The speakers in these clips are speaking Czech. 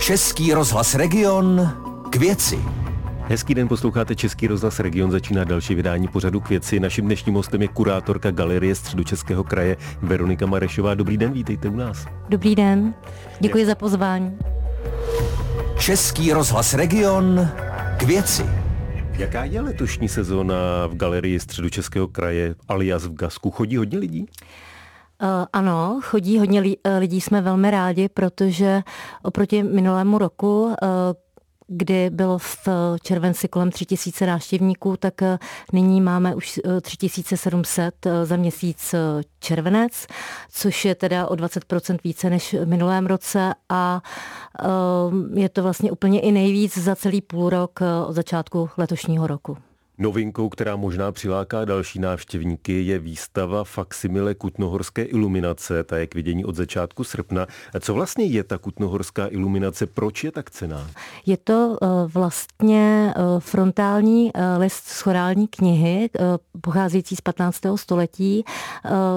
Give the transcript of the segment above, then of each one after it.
Český rozhlas Region k věci. Hezký den, posloucháte Český rozhlas Region, začíná další vydání pořadu k věci. Naším dnešním hostem je kurátorka Galerie Středočeského kraje Veronika Marešová. Dobrý den, vítejte u nás. Dobrý den, děkuji za pozvání. Český rozhlas Region k věci. Jaká je letošní sezóna v Galerii Středočeského kraje alias v Gasku? Chodí hodně lidí? Uh, ano, chodí hodně lidí, jsme velmi rádi, protože oproti minulému roku, uh, kdy bylo v červenci kolem 3000 návštěvníků, tak eh, nyní máme už 3700 eh, eh, za měsíc červenec, což je teda o 20% více než v minulém roce a je to vlastně úplně i nejvíc za celý půl rok od začátku letošního roku. Novinkou, která možná přiláká další návštěvníky, je výstava Faksimile Kutnohorské iluminace. Ta je k vidění od začátku srpna. Co vlastně je ta Kutnohorská iluminace? Proč je tak cená? Je to eh, vlastně eh, frontální eh, list z chorální knihy, pocházející z 15. století.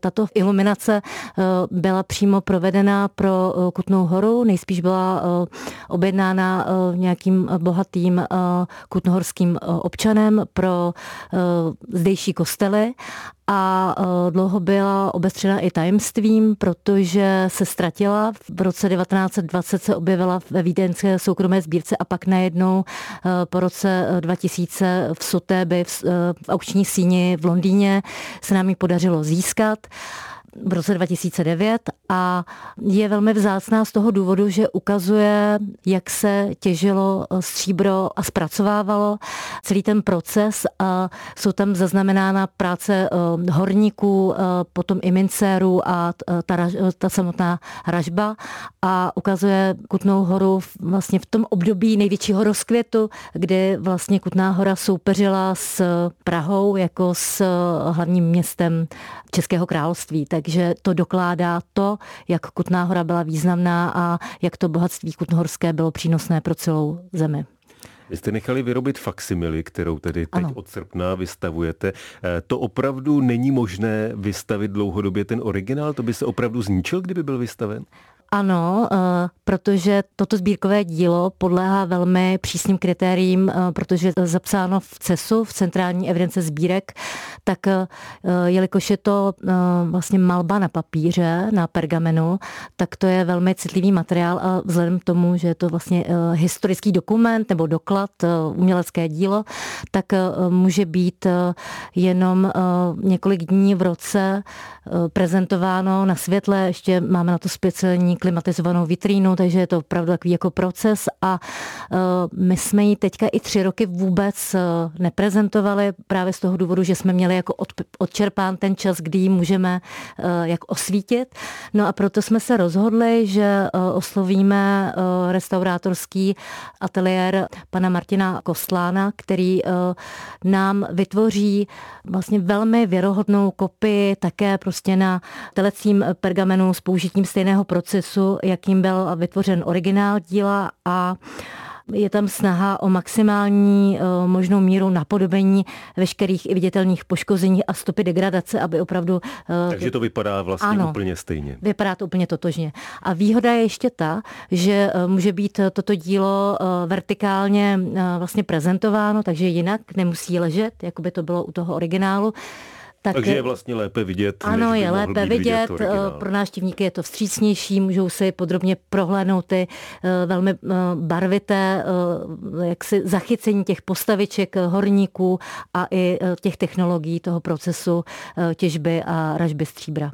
Tato iluminace byla přímo provedena pro Kutnou horu, nejspíš byla objednána nějakým bohatým kutnohorským občanem pro pro uh, zdejší kostely a uh, dlouho byla obestřena i tajemstvím, protože se ztratila. V roce 1920 se objevila ve vídeňské soukromé sbírce a pak najednou uh, po roce 2000 v Sotéby v, v aukční síni v Londýně se nám ji podařilo získat v roce 2009 a je velmi vzácná z toho důvodu, že ukazuje, jak se těžilo stříbro a zpracovávalo celý ten proces a jsou tam zaznamenána práce eh, horníků, eh, potom i mincérů a ta, ta samotná ražba a ukazuje Kutnou horu vlastně v tom období největšího rozkvětu, kdy vlastně Kutná hora soupeřila s Prahou jako s hlavním městem Českého království. Takže to dokládá to, jak Kutná hora byla významná a jak to bohatství kutnohorské bylo přínosné pro celou zemi. Vy jste nechali vyrobit faksimily, kterou tedy teď ano. od srpna vystavujete. Eh, to opravdu není možné vystavit dlouhodobě ten originál? To by se opravdu zničil, kdyby byl vystaven? Ano, eh, protože toto sbírkové dílo podléhá velmi přísným kritériím, eh, protože je zapsáno v CESu, v Centrální evidence sbírek, tak eh, jelikož je to vlastně malba na papíře, na pergamenu, tak to je velmi citlivý materiál a vzhledem k tomu, že je to vlastně historický dokument nebo doklad, umělecké dílo, tak může být jenom několik dní v roce prezentováno na světle, ještě máme na to speciální klimatizovanou vitrínu, takže je to opravdu takový jako proces a e, my jsme ji teďka i tři roky vůbec e, neprezentovali právě z toho důvodu, že jsme měli jako odčerpán ten čas, kdy ji můžeme e, jak osvítit. No a proto jsme se rozhodli, že oslovíme restaurátorský ateliér pana Martina Kostlána, který nám vytvoří vlastně velmi věrohodnou kopii také prostě na telecím pergamenu s použitím stejného procesu procesu, jakým byl vytvořen originál díla a je tam snaha o maximální eh, možnou míru napodobení veškerých i viditelných poškození a stopy degradace, aby opravdu... Eh, Takže to vypadá vlastně ano, úplně stejně. Vypadá to úplně totožně. A výhoda je ještě ta, že eh, může být toto dílo vertikálně vlastně prezentováno, takže jinak nemusí ležet, jako by to bylo u toho originálu. Tak Takže je vlastně lépe vidět. Ano, je lépe vidět. vidět pro návštěvníky je to vstřícnější, můžou si podrobně prohlédnout ty eh, velmi eh, barvité eh, jaksi zachycení těch postaviček horníků a i těch technologií toho procesu těžby a ražby stříbra.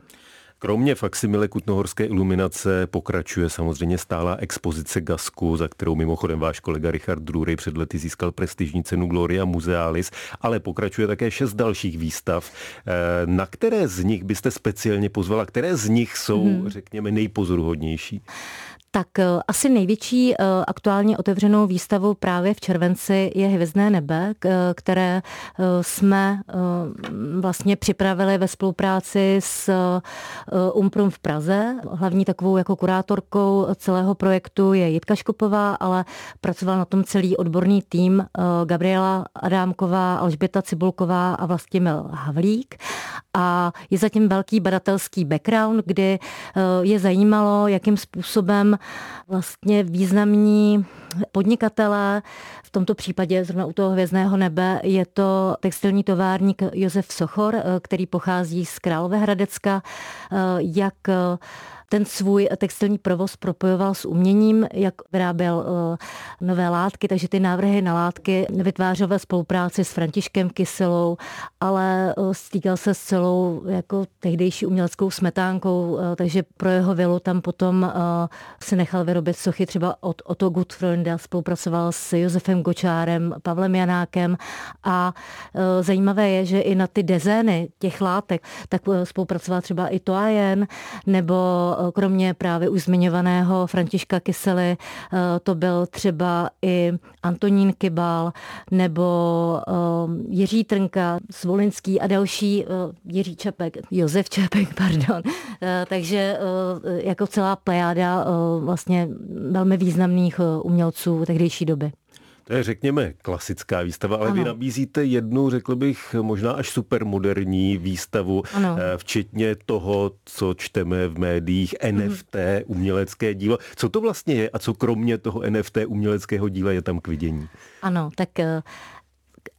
Kromě faksimile kutnohorské iluminace pokračuje samozřejmě stálá expozice Gasku, za kterou mimochodem váš kolega Richard Drury před lety získal prestižní cenu Gloria Musealis, ale pokračuje také šest dalších výstav. Eh, na které z nich byste speciálně pozvala? Které z nich jsou, hmm. řekněme, nejpozoruhodnější? Tak eh, asi největší eh, aktuálně otevřenou výstavou právě v červenci je Hvězdné nebe, které eh, jsme vlastně připravili ve spolupráci s Umprum v Praze. Hlavní takovou jako kurátorkou celého projektu je Jitka Škopová, ale pracoval na tom celý odborný tým Gabriela Adámková, Alžběta Cibulková a Vlastimil Havlík. A je zatím velký badatelský background, kdy je zajímalo, jakým způsobem vlastně významní podnikatelé. V tomto případě zrovna u toho hvězdného nebe je to textilní továrník Josef Sochor, který pochází z Královéhradecka, jak ten svůj textilní provoz propojoval s uměním, jak vyráběl eh, nové látky, takže ty návrhy na látky vytvářel ve spolupráci s Františkem Kyselou, ale eh, stýkal se s celou jako tehdejší uměleckou smetánkou, eh, takže pro jeho vilu tam potom si nechal vyrobit sochy třeba od Otto Gutfreunda, spolupracoval s Josefem Gočárem, Pavlem Janákem a zajímavé je, že i na ty dezény těch látek, tak spolupracoval třeba i Toajen nebo kromě právě už zmiňovaného Františka Kysely, eh, to byl třeba i Antonín Kybal nebo eh, Jiří Trnka, Svolinský a další, eh, Jiří Čepek, Josef Čepek, pardon. Takže jako celá plejáda vlastně velmi významných umělců tehdejší doby. To je, řekněme, klasická výstava, ale ano. vy nabízíte jednu, řekl bych, možná až supermoderní výstavu, ano. Eh, včetně toho, co čteme v médiích, NFT, mhm. umělecké dílo. Co to vlastně je a co kromě toho NFT uměleckého díla je tam k vidění? Ano, tak eh,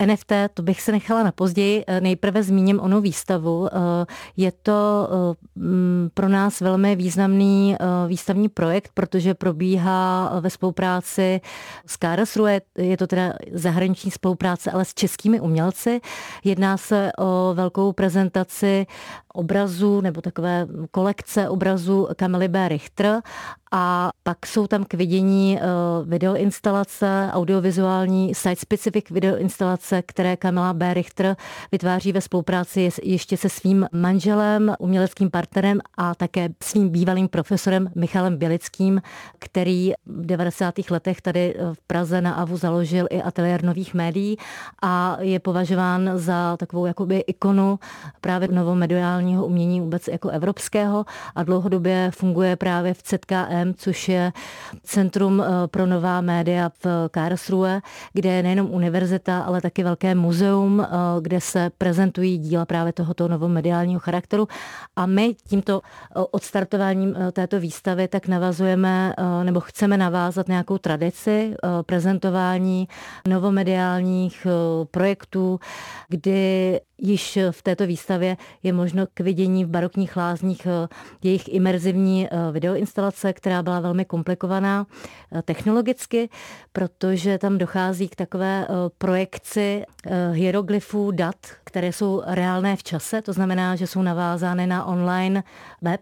NFT, to bych se nechala na později. Eh, nejprve zmíním onu výstavu. Eh, je to eh, mm, pro nás velmi významný výstavní projekt, protože probíhá ve spolupráci s Karlsruhe. Je to teda zahraniční spolupráce, ale s českými umělci. Jedná se o velkou prezentaci obrazů nebo takové kolekce obrazů Kamily B. Richter a pak jsou tam k vidění videoinstalace, audiovizuální site-specific videoinstalace, které Kamila B. Richter vytváří ve spolupráci ještě se svým manželem, uměleckým partnerem a také svým bývalým profesorem Michalem Bělickým, který v 90. letech tady v Praze na AVU založil i ateliér nových médií a je považován za takovou jakoby ikonu právě novomediálního umění vůbec jako evropského a dlouhodobě funguje právě v ZKM, což je Centrum eh, pro nová média v Karlsruhe, kde je nejenom univerzita, ale taky velké muzeum, eh, kde se prezentují díla právě tohoto novomediálního charakteru. A my tímto eh, odstartováním této výstavy tak navazujeme nebo chceme navázat nějakou tradici prezentování novomediálních projektů, kdy již v této výstavě je možno k vidění v barokních lázních eh, jejich imerzivní eh, videoinstalace, která byla velmi komplikovaná eh, technologicky, protože tam dochází k takové projekci hieroglyfů dat, které jsou reálné v čase, to znamená, že jsou navázány na online web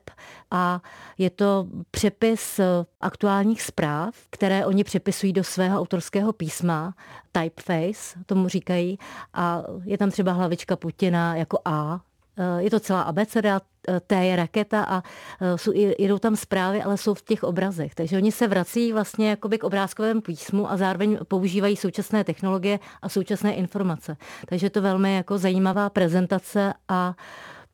a je to přepis aktuálních zpráv, které oni přepisují do svého autorského písma, typeface, tomu říkají, a je tam třeba hlavička Putina jako A, je to celá abeceda, T je raketa a jsou, jedou tam zprávy, ale jsou v těch obrazech. Takže oni se vrací vlastně jakoby k obrázkovému písmu a zároveň používají současné technologie a současné informace. Takže je to velmi jako zajímavá prezentace a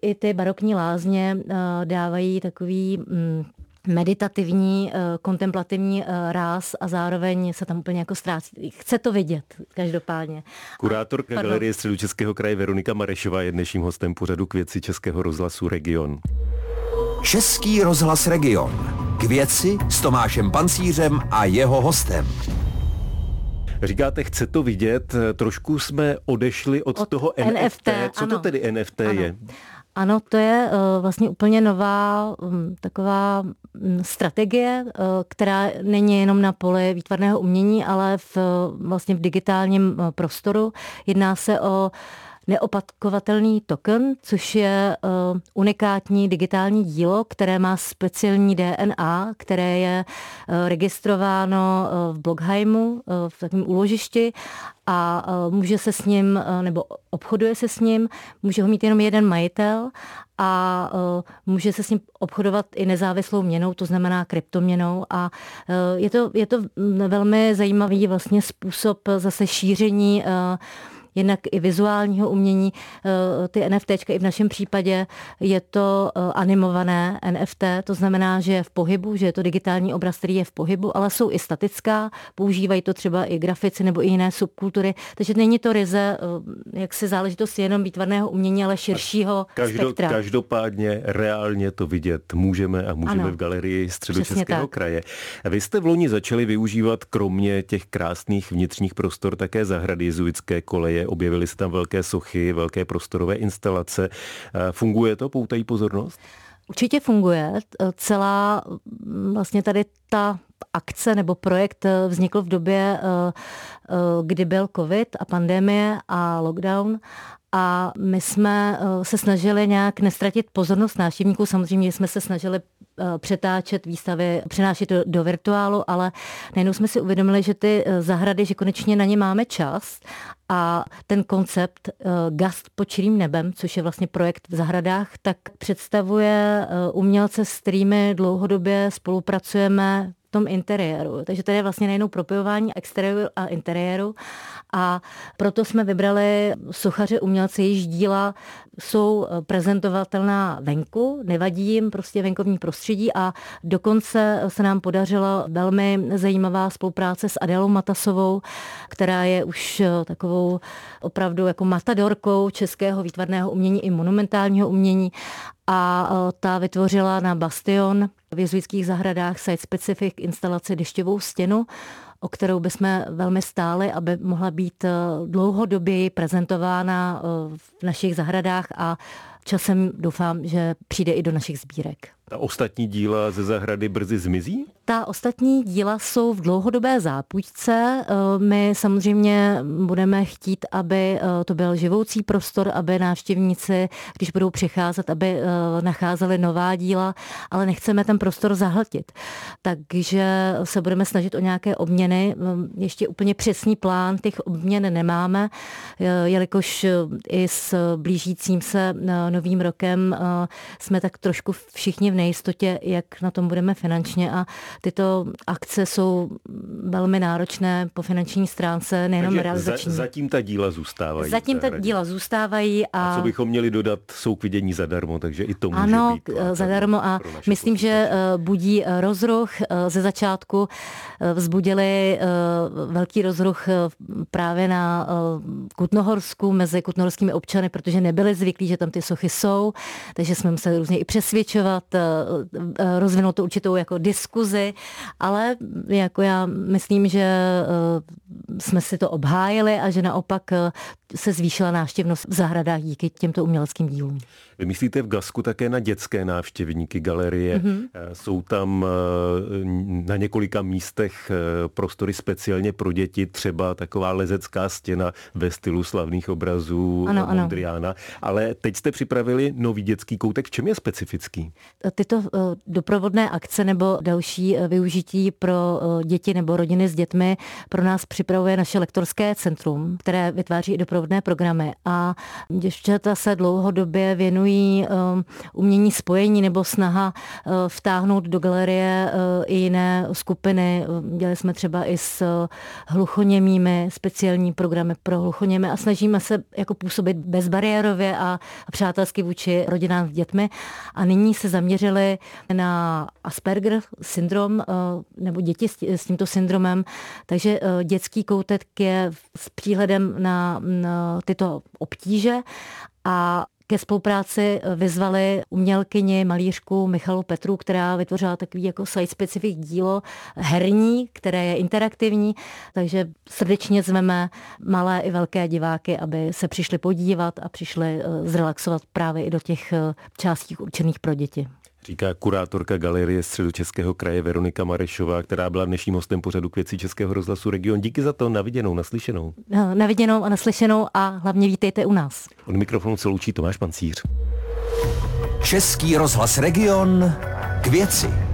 i ty barokní lázně eh, dávají takový mm, meditativní, eh, kontemplativní eh, ráz a zároveň se tam úplně jako ztrácí. Chce to vidět, každopádně. Kurátorka Pardon. Galerie Českého kraje Veronika Marešová je dnešním hostem pořadu k věci Českého rozhlasu Region. Český rozhlas Region. K věci s Tomášem Pancířem a jeho hostem. Říkáte, chce to vidět, trošku jsme odešli od, od toho NFT. NFT. Co ano. to tedy NFT ano. je? Ano, to je uh, vlastně úplně nová um, taková um, strategie, uh, která není jenom na poli výtvarného umění, ale v, vlastně v digitálním prostoru. Jedná se o neopakovatelný token, což je uh, unikátní digitální dílo, které má speciální DNA, které je uh, registrováno uh, v Blockheimu, uh, v takovém úložišti a může se s ním, nebo obchoduje se s ním, může ho mít jenom jeden majitel a může se s ním obchodovat i nezávislou měnou, to znamená kryptoměnou a je to, je to velmi zajímavý vlastně způsob zase šíření jednak i vizuálního umění. Ty NFT i v našem případě je to animované NFT, to znamená, že je v pohybu, že je to digitální obraz, který je v pohybu, ale jsou i statická, používají to třeba i grafici nebo i jiné subkultury, takže není to ryze, jak si záležitost jenom výtvarného umění, ale širšího Každo, spektra. Každopádně reálně to vidět můžeme a můžeme ano, v galerii Středočeského kraje. Vy jste v loni začali využívat kromě těch krásných vnitřních prostor také zahrady jezuitské koleje. Objevily se tam velké sochy, velké prostorové instalace. Funguje to? Poutají pozornost? Určitě funguje. Celá vlastně tady ta akce nebo projekt vznikl v době, kdy byl covid a pandemie a lockdown a my jsme se snažili nějak nestratit pozornost návštěvníků. Samozřejmě jsme se snažili Eh, přetáčet výstavy, přenášet do, do virtuálu, ale najednou jsme si uvědomili, že ty eh, zahrady, že konečně na ně máme čas a ten koncept eh, Gast pod čirým nebem, což je vlastně projekt v zahradách, tak představuje umělce, s kterými dlouhodobě spolupracujeme tom interiéru. Takže to je vlastně nejenom propojování exteriéru a interiéru. A proto jsme vybrali sochaře umělce, jejichž díla jsou prezentovatelná venku, nevadí jim prostě venkovní prostředí a dokonce se nám podařila velmi zajímavá spolupráce s Adélou Matasovou, která je už takovou opravdu jako matadorkou českého výtvarného umění i monumentálního umění a ta vytvořila na Bastion v jezuitských zahradách site specific instalaci dešťovou stěnu, o kterou bychom velmi stáli, aby mohla být eh, dlouhodobě prezentována eh, v našich zahradách a časem doufám, že přijde i do našich sbírek. Ta ostatní díla ze zahrady brzy zmizí? Ta ostatní díla jsou v dlouhodobé zápůjčce. Eh, my samozřejmě budeme chtít, aby eh, to byl živoucí prostor, aby návštěvníci, když budou přicházet, aby eh, nacházeli nová díla, ale nechceme ten prostor zahltit. Takže se budeme snažit o nějaké obměny. Ještě úplně přesný plán těch obměn nemáme, jelikož i s blížícím se novým rokem jsme tak trošku všichni v nejistotě, jak na tom budeme finančně a tyto akce jsou velmi náročné po finanční stránce, nejenom Takže realizační. Za, zatím ta díla zůstávají. Zatím ta díla zůstávají. A... a co bychom měli dodat, jsou k vidění zadarmo, takže i to může ano, být. Ano, zadarmo a myslím, že eh, budí eh, rozruch. Eh, ze začátku vzbudili velký rozruch právě na Kutnohorsku mezi kutnohorskými občany, protože nebyli zvyklí, že tam ty sochy jsou, takže jsme museli různě i přesvědčovat, Eh, rozvinout to určitou jako diskuzi, ale jako já myslím, že eh, jsme si to obhájili a že naopak eh, se zvýšila návštěvnost v zahradách díky těmto uměleckým dílům. Vy myslíte v Gasku také na dětské návštěvníky galerie? Mm-hmm. Jsou tam na několika místech prostory speciálně pro děti, třeba taková lezecká stěna ve stylu slavných obrazů ano, Mondriana. Ano. Ale teď jste připravili nový dětský koutek. V čem je specifický? Tyto eh, doprovodné akce nebo další eh, využití pro eh, děti nebo rodiny s dětmi pro nás připravuje naše lektorské centrum, které vytváří i doprovodné programy. A děvčata se dlouhodobě věnují umění spojení nebo snaha vtáhnout do galerie i jiné skupiny. Dělali jsme třeba i s hluchoněmými speciální programy pro hluchoněmy a snažíme se jako působit bezbariérově a přátelsky vůči rodinám s dětmi. A nyní se zaměřili na Asperger syndrom eh, nebo děti s tímto syndromem. Takže eh, dětský koutek je s příhledem na, na tyto obtíže a ke spolupráci vyzvali umělkyni, malířku Michalu Petru, která vytvořila takový jako site-specific dílo herní, které je interaktivní, takže srdečně zveme malé i velké diváky, aby se přišli podívat a přišli eh, zrelaxovat právě i do těch částí určených pro děti. Říká kurátorka galerie Středočeského kraje Veronika Marešová, která byla dnešním hostem pořadu k věci Českého rozhlasu Region. Díky za to, naviděnou, naslyšenou. No, naviděnou a naslyšenou a hlavně vítejte u nás. Od mikrofonu se loučí Tomáš Pancíř. Český rozhlas Region k věci.